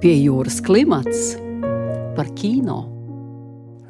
Pie jūras klimats par kino.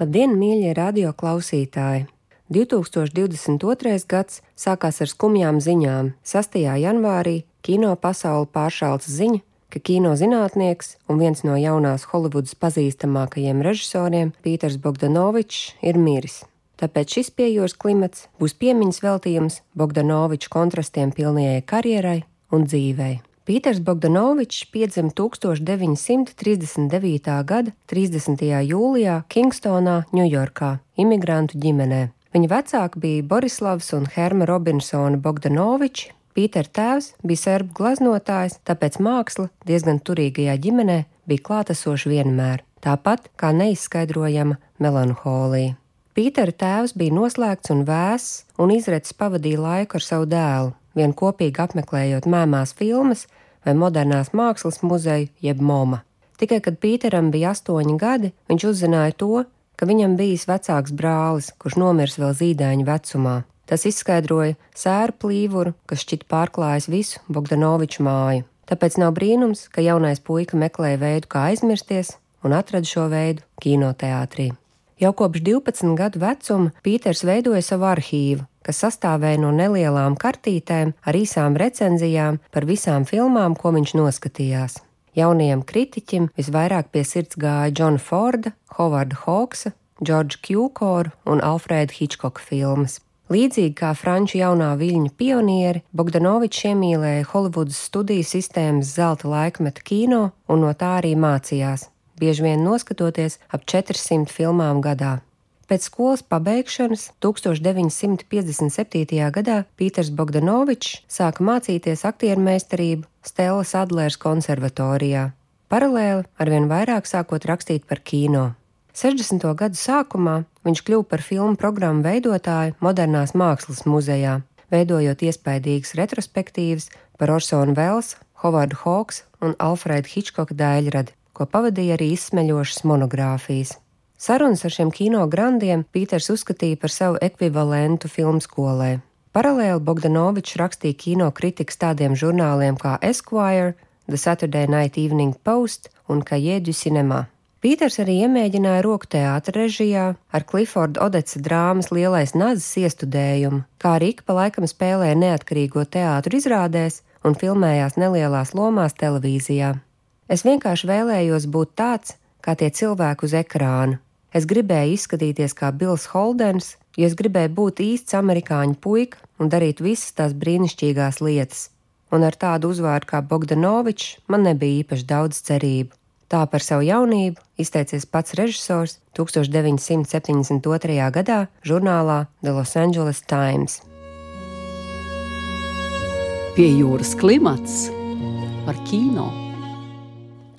Labdien, mīļie radio klausītāji! 2022. gads sākās ar skumjām ziņām. 6. janvārī kino pasauli pāršāls ziņa, ka kino zinātnieks un viens no jaunās Holivudas pazīstamākajiem režisoriem, Pīters Bogdanovičs, ir miris. Tāpēc šis piejūras klimats būs piemiņas veltījums Bogdanoviča kontrastiem pilnajai karjerai un dzīvei. Pīters Bogdanovičs piedzima 1939. gada 30. jūlijā Kingstonā, Ņujorkā, imigrantu ģimenē. Viņa vecāki bija Borislavs un Herma Robinsona Bogdanoviči. Pītera tēvs bija serbu glaznotājs, tāpēc māksla diezgan turīgajā ģimenē bija klātesoša vienmēr, tāpat kā neizskaidrojama melanholija. Pītera tēvs bija noslēgts un vēss, un izredzes pavadīja laiku ar savu dēlu, vien kopīgi apmeklējot mēmās filmas vai modernās mākslas muzeju, jeb MOMA. Tikai kad Pīteram bija astoņi gadi, viņš uzzināja to, ka viņam bijis vecāks brālis, kurš nomirs vēl zīdaiņa vecumā. Tas izskaidroja sēru plīvuru, kas šķiet pārklājis visu Bogdanoviču māju. Tāpēc nav brīnums, ka jaunais puika meklēja veidu, kā aizmirsties, un atrada šo veidu kinoteātrī. Jau kopš 12 gadu vecuma Pīters veidoja savu arhīvu, kas sastāvēja no nelielām kartītēm ar īsām recenzijām par visām filmām, ko viņš noskatījās. Jaunajam kritiķim visvairāk pie sirds gāja Džona Forda, Hovarda Hawksa, Džordža Kjūkora un Alfrēda Hitchcoka filmas. Līdzīgi kā franču jaunā viļņu pionieri, Bogdanovičs iemīlēja Holivudas studiju sistēmas zelta laikmeta kino un no tā arī mācījās, bieži vien noskatoties ap 400 filmām gadā. Pēc skolas pabeigšanas 1957. gadā Pīters Bogdanovičs sāka mācīties aktieru meistarību Stēlas Adlērs konservatorijā, paralēli arvien vairāk sākot rakstīt par kino. 60. gadu sākumā viņš kļuva par filmu programmu veidotāju Modernās mākslas muzejā, veidojot iespaidīgas retrospektīvas par Orsonu Velsu, Hovardu Hawks un Alfrēdu Hitchcoka daļradi, ko pavadīja arī izsmeļošas monogrāfijas. Sarunas ar šiem kino grandiem Pīters uzskatīja par savu ekvivalentu filmu skolē. Paralēli Bogdanovičs rakstīja kino kritikas tādiem žurnāliem kā Esquire, The Saturday Night Evening Post un Kajedu Cinema. Pīters arī iemēģināja roku teātra režijā ar Clifforda Odeca drāmas Lielais nazis iestudējumu, kā arī ik pa laikam spēlēja neatkarīgo teātru izrādēs un filmējās nelielās lomās televīzijā. Es vienkārši vēlējos būt tāds, kā tie cilvēki uz ekrāna, Es gribēju izskatīties kā Bills Holdens, jo es gribēju būt īsts amerikāņu puika un darīt visas tās brīnišķīgās lietas. Un ar tādu uzvārdu kā Bogdanovičs man nebija īpaši daudz cerību. Tā par savu jaunību izteicies pats režisors 1972. gadā žurnālā The Los Angeles Times. Pie jūras klimats par kino.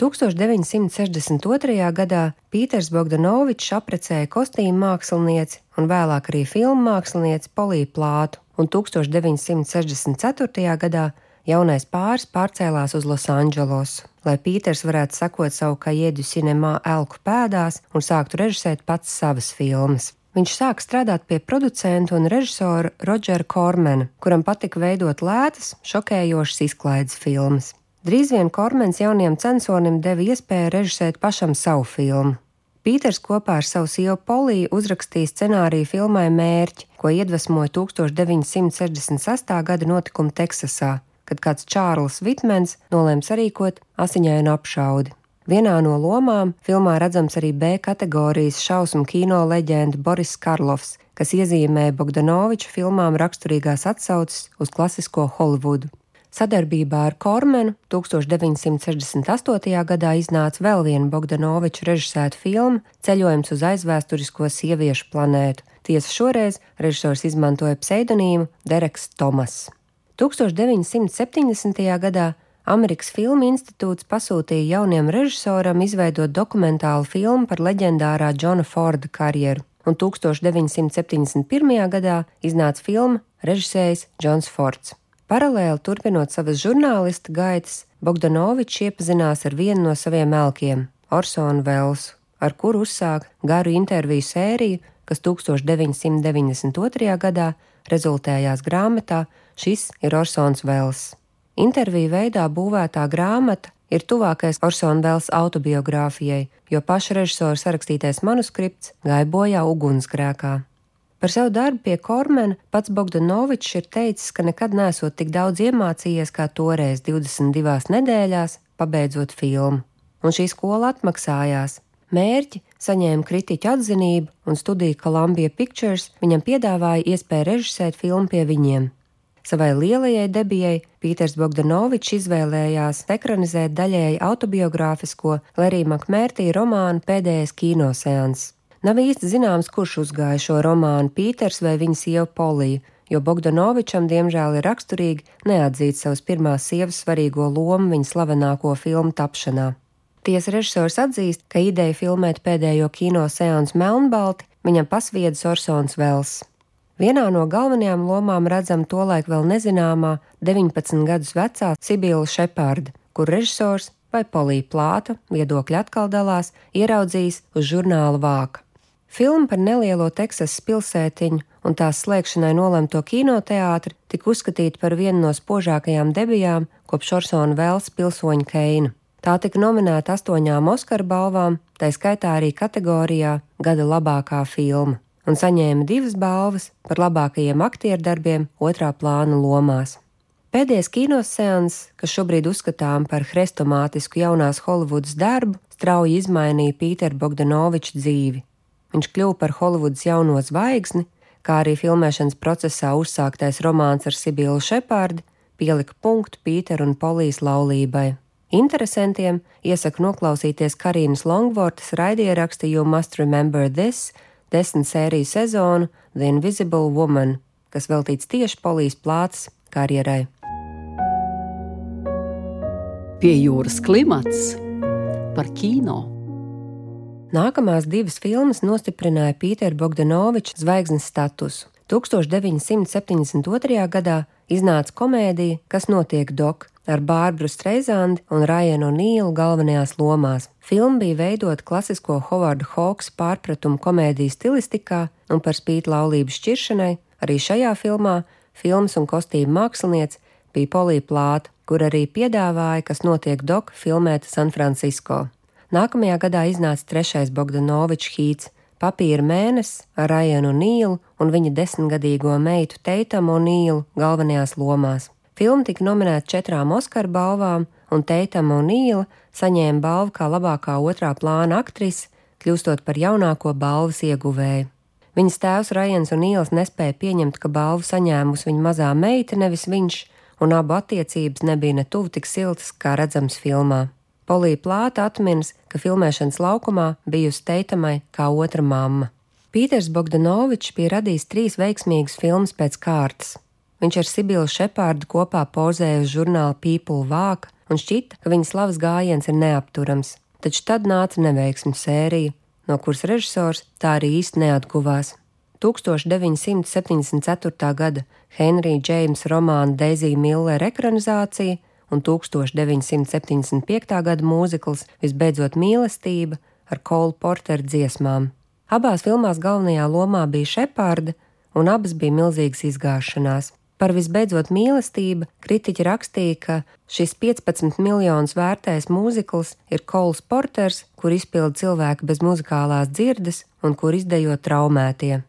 1962. gadā Pīters Bogdanovičs aprecēja kostīmu mākslinieci un vēlāk arī filmu mākslinieci Poliju Plātu, un 1964. gadā jaunais pāris pārcēlās uz Losandželosu, lai Pīters varētu sekot savu kaiedu cinemā elku pēdās un sāktu režisēt pats savas filmas. Viņš sāk strādāt pie producenta un režisora Rodžera Kormena, kuram patika veidot lētas, šokējošas izklaides filmas. Drīz vien Kormens jauniem censonim deva iespēju režisēt pašam savu filmu. Pīters kopā ar savu sievu Poliju uzrakstīja scenāriju filmai Mērķi, ko iedvesmoja 1968. gada notikumi Teksasā, kad kāds Čārls Vitmens nolēma sarīkot asiņainu apšaudi. Vienā no lomām filmā redzams arī B kategorijas šausmu kino leģenda Boris Karlovs, kas iezīmē Bogdanoviča filmām raksturīgās atsauces uz klasisko Holivudu. Sadarbībā ar Kormenu 1968. gadā iznāca vēl viena Bogdanoviča režisēta filma Ceļojums uz aizvēsturisko sieviešu planētu. Tiesa šoreiz režisors izmantoja pseidonīmu Dereks Tomas. 1970. gadā Amerikas Filmu institūts pasūtīja jauniem režisoram izveidot dokumentālu filmu par leģendārā Džona Forda karjeru, un 1971. gadā iznāca filma režisējs Džons Fords. Paralēli turpinot savas žurnālista gaitas, Bogdanovičs iepazinās ar vienu no saviem elkiem, Orsonu Velsu, ar kuru uzsāka garu interviju sēriju, kas 1992. gadā rezultējās grāmatā Šis ir Orsons Vels. Interviju veidā būvētā grāmata ir tuvākais Orsona Vels autobiogrāfijai, jo paša režisora sarakstītais manuskripts gāja bojā ugunsgrēkā. Par savu darbu pie Kormena pats Bogdanovičs ir teicis, ka nekad nesot tik daudz iemācījies kā toreiz 22 nedēļās, pabeidzot filmu. Un šī skola atmaksājās. Mērķi saņēma kritiķu atzinību, un studija Columbia Pictures viņam piedāvāja iespēju režisēt filmu pie viņiem. Savai lielajai debijai Pīters Bogdanovičs izvēlējās ekranizēt daļēji autobiogrāfisko Lerija Makmērtī romānu Pēdējais kinoseans. Nav īsti zināms, kurš uzgāja šo romānu, Pīters vai viņa sieva Polija, jo Bogdanovičam diemžēl ir raksturīgi neatzīt savas pirmās sievas svarīgo lomu viņa slavenāko filmu tapšanā. Tiesa režisors atzīst, ka ideja filmēt pēdējo kino seansu melnbalti viņam pasviedis Orsons Vels. Vienā no galvenajām lomām redzam tolaik vēl nezināmā 19 gadus vecā Sibila Šepārda, kur režisors vai Polija Plāta viedokļi atkal dalās, ieraudzījis uz žurnāla vāka. Filma par nelielo Teksasas pilsētiņu un tās slēgšanai nolemto kinoteātri tika uzskatīta par vienu no spožākajām debijām kopš Orsona Vēls pilsoņa Keina. Tā tika nominēta astoņām Oskara balvām, tā skaitā arī kategorijā Gada labākā filma, un saņēma divas balvas par labākajiem aktierdarbiem otrā plāna lomās. Pēdējais kinoseans, kas šobrīd uzskatām par hrestomātisku jaunās Holivudas darbu, strauji izmainīja Pīteru Bogdanoviču dzīvi. Viņš kļuva par Holivudas jauno zvaigzni, kā arī filmēšanas procesā uzsāktais romāns ar Sibilu Šepārdi pielika punktu Pīteru un Polijas laulībai. Interesantiem iesaku noklausīties Karīnas Longvortas raidieraksta You Must Remember This desmit sēriju sezonu The Invisible Woman, kas veltīts tieši Polijas plātas karjerai. Pie jūras klimats par kino. Nākamās divas filmas nostiprināja Pītera Bogdanoviča zvaigznes statusu. 1972. gadā iznāca komēdija Kas notiek dok ar Bārbru Streizandi un Rajanu Nīlu galvenajās lomās. Filma bija veidota klasisko Hovarda Hawks pārpratumu komēdijas stilistikā, un par spīti laulības šķiršanai arī šajā filmā filmas un kostīmu māksliniece bija Polija Plāta, kur arī piedāvāja, kas notiek dok filmēta San Francisco. Nākamajā gadā iznāca trešais Bogdanovičs hīts - Papīra mēnesis ar Rajanu Nīlu un viņa desmitgadīgo meitu Teitamu Nīlu galvenajās lomās. Filma tika nominēta četrām Oskara balvām, un Teitama un Nīla saņēma balvu kā labākā otrā plāna aktrise, kļūstot par jaunāko balvas ieguvēju. Viņas tēvs Rajans un Nīls nespēja pieņemt, ka balvu saņēmusi viņa mazā meita, nevis viņš, un abu attiecības nebija ne tuvu tik siltas, kā redzams filmā. Polija Plāta atminas, ka filmēšanas laukumā bijusi teitamai kā otra mamma. Pīters Bogdanovičs bija radījis trīs veiksmīgas filmas pēc kārtas. Viņš ar Sibilu Šepārdu kopā pozēja uz žurnāla People vāka un šķita, ka viņa slavas gājiens ir neapturams, taču tad nāca neveiksmu sērija, no kuras režisors tā arī īsti neatguvās. 1974. gada Henrija Džeimsa romāna Deizija Millera ekranizācija un 1975. gada mūzikls Visbeidzot mīlestība ar Kola Porteru dziesmām. Abās filmās galvenajā lomā bija Šepārda, un abas bija milzīgas izgāšanās. Par visbeidzot mīlestību kritiķi rakstīja, ka šis 15 miljonus vērtais mūzikls ir Kols Porters, kur izpilda cilvēki bez muzikālās dzirdes un kur izdejo traumētie.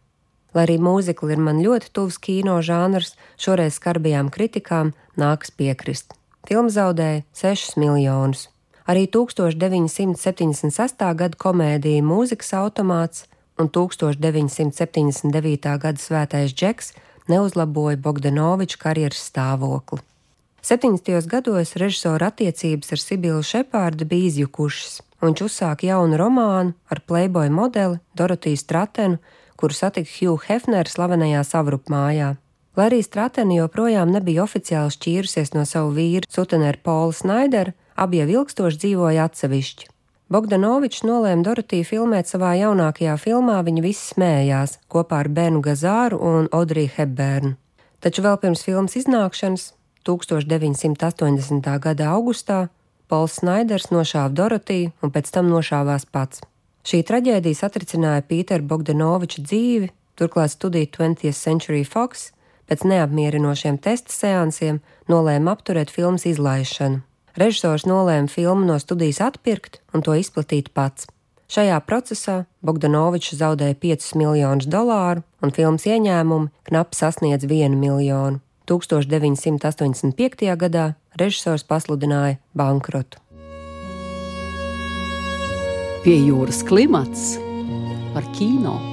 Lai arī mūzikli ir man ļoti tuvs kino žanrs, šoreiz skarbajām kritikām nākas piekrist. Filma zaudēja 6 miljonus. Arī 1976. gada komēdija Mūzikas automāts un 1979. gada Svētais Džeks neuzlaboja Bogdanoviča karjeras stāvokli. 70. gados režisora attiecības ar Sibilu Šepārdu bija izjukušas, un viņš uzsāka jaunu romānu ar playboy modeli Dorotiju Stratenu, kuru satika Hugh Hefner slavenajā savrupmājā. Lai arī Stratena joprojām nebija oficiāli šķīrusies no savu vīru Suteneru Polu Snaideru, abi jau ilgstoši dzīvoja atsevišķi. Bogdanovičs nolēma Dorotiju filmēt savā jaunākajā filmā Viņa visi smējās kopā ar Benu Gazāru un Audriju Hepbērnu. Taču vēl pirms filmas iznākšanas, 1980. gada augustā, Pols Snaiders nošāva Dorotiju un pēc tam nošāvās pats. Šī traģēdija satricināja Pīteru Bogdanoviča dzīvi, turklāt studija 20th Century Fox pēc neapmierinošiem testa seansiem nolēma apturēt filmas izlaišanu. Režisors nolēma filmu no studijas atpirkt un to izplatīt pats. Šajā procesā Bogdanovičs zaudēja 5 miljonus dolāru, un filmas ieņēmumi knapi sasniedz 1 miljonu. 1985. gadā režisors pasludināja bankrotu. Pie jūras klimats par kino.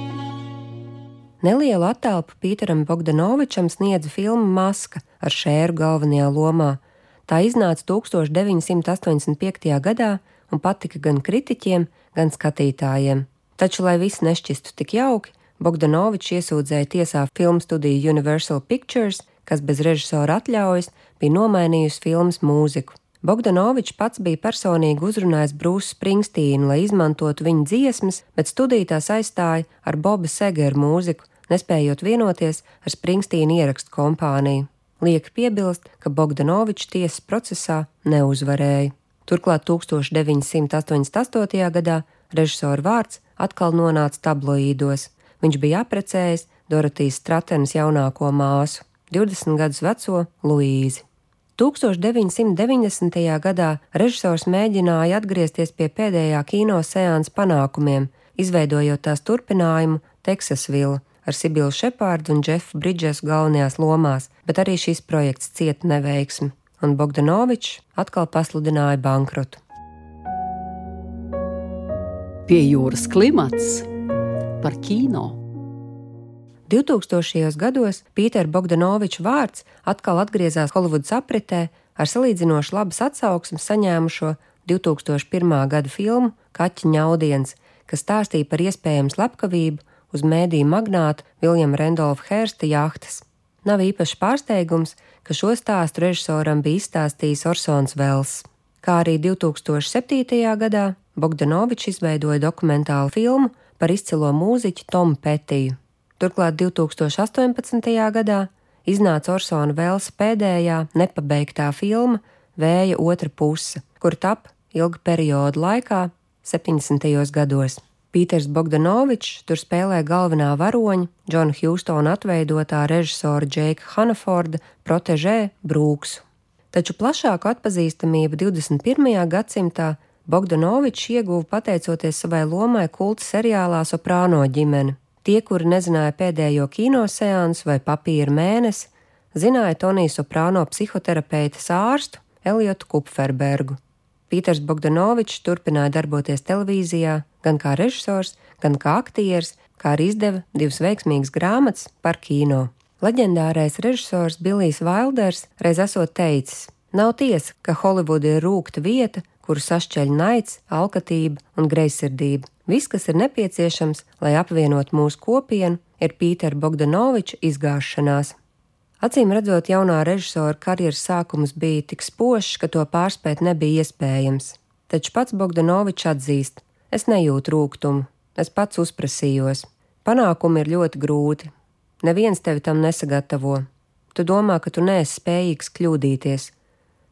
Nelielu attēlu Pīteram Bogdanovičam sniedza filma Maska ar šēru galvenajā lomā. Tā iznāca 1985. gadā un patika gan kritiķiem, gan skatītājiem. Taču, lai viss nešķistu tik jauki, Bogdanovičs iesūdzēja tiesā filmu studiju Universal Pictures, kas bez režisora atļaujas bija nomainījusi filmas mūziku. Bogdanovičs pats bija personīgi uzrunājis Brūsu Springstīnu, lai izmantotu viņa dziesmas, bet studijā tās aizstāja ar Boba Segeru mūziku, nespējot vienoties ar Springstīna ierakstu kompāniju. Liek piebilst, ka Bogdanovičs tiesas procesā neuzvarēja. Turklāt 1988. gadā režisora vārds atkal nonāca tabloīdos. Viņš bija apprecējis Dorotijas Stratenes jaunāko māsu, 20 gadus veco Luīzi. 1990. gadā režisors mēģināja atgriezties pie pēdējā kino seansa panākumiem, izveidojot tās turpinājumu Teksasvila, ar Sibilu Šepārdu un Džefu Bridžesu galvenajās lomās, bet arī šis projekts cieta neveiksmi, un Bogdanovičs atkal pasludināja bankrotu. Pie jūras klimats par kino. 2000. gados Pītera Bogdanoviča vārds atkal atgriezās Holivudas apritē ar salīdzinoši labas atsauksmes saņēmušo 2001. gada filmu Kaķiņa audiens, kas stāstīja par iespējamu slepkavību uz mēdīju magnātu Viljama Rendolfa Hērsta jahtas. Nav īpašs pārsteigums, ka šo stāstu režisoram bija izstāstījis Orsons Vels. Kā arī 2007. gadā Bogdanovičs izveidoja dokumentālu filmu par izcilo mūziķu Tomu Petiju. Turklāt 2018. gadā iznāca Orsona Vēlsa pēdējā nepabeigtā filma Vēja otra puse, kur tap ilga perioda laikā, 70. gados. Pīters Bogdanovičs tur spēlē galvenā varoņa, Džona Hjūstona atveidotā režisora Džeika Hanaforda protežē Brūksu. Taču plašāku atpazīstamību 21. gadsimtā Bogdanovičs ieguva pateicoties savai lomai kulta seriālā Soprāno ģimene. Tie, kuri nezināja pēdējo kino seansu vai papīra mēnesi, zināja Toniju Soprāno psihoterapeitas ārstu Eliotu Kupferbergu. Pīters Bogdanovičs turpināja darboties televīzijā gan kā režisors, gan kā aktieris, kā arī izdeva divas veiksmīgas grāmatas par kino. Leģendārais režisors Bilijs Vailders reiz esot teicis: Nav tiesa, ka Holivuda ir rūkta vieta, kuru sašķeļ naids, alkatība un greizsirdība. Viss, kas ir nepieciešams, lai apvienot mūsu kopienu, ir Pītera Bogdanoviča izgāšanās. Acīm redzot, jaunā režisora karjeras sākums bija tik spožs, ka to pārspēt nebija iespējams. Taču pats Bogdanovičs atzīst: Es nejūtu rūkumu, es pats uzprasījos. Panākumi ir ļoti grūti. Neviens tevi tam nesagatavo. Tu domā, ka tu neesi spējīgs kļūdīties.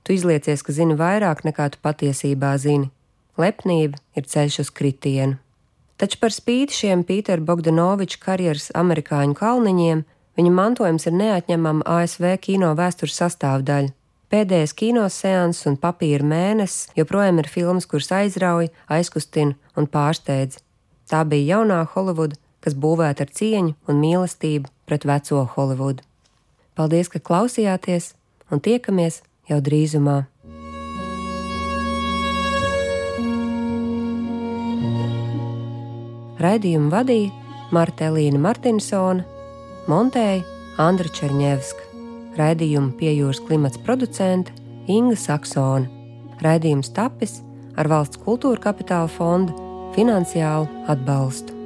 Tu izliecies, ka zini vairāk nekā tu patiesībā zini. Lepnība ir ceļš uz kritienu. Taču par spīti šiem Pītera Bogdanoviča karjeras amerikāņu kalniņiem Viņa mantojums ir neatņemama ASV kino vēstures sastāvdaļa. Pēdējais kinoseans un papīra mēnesis joprojām ir filmas, kuras aizrauja, aizkustina un pārsteidz. Tā bija jaunā Holivuda, kas būvēta ar cieņu un mīlestību pret veco Holivudu. Paldies, ka klausījāties, un tiekamies jau drīzumā! Raidījumu vadīja Marta Elīna Martinsona montēja Andra Černievska, raidījumu piejūras klimats producente Inga Saksona. Raidījums tapis ar valsts kultūra kapitāla fonda finansiālu atbalstu.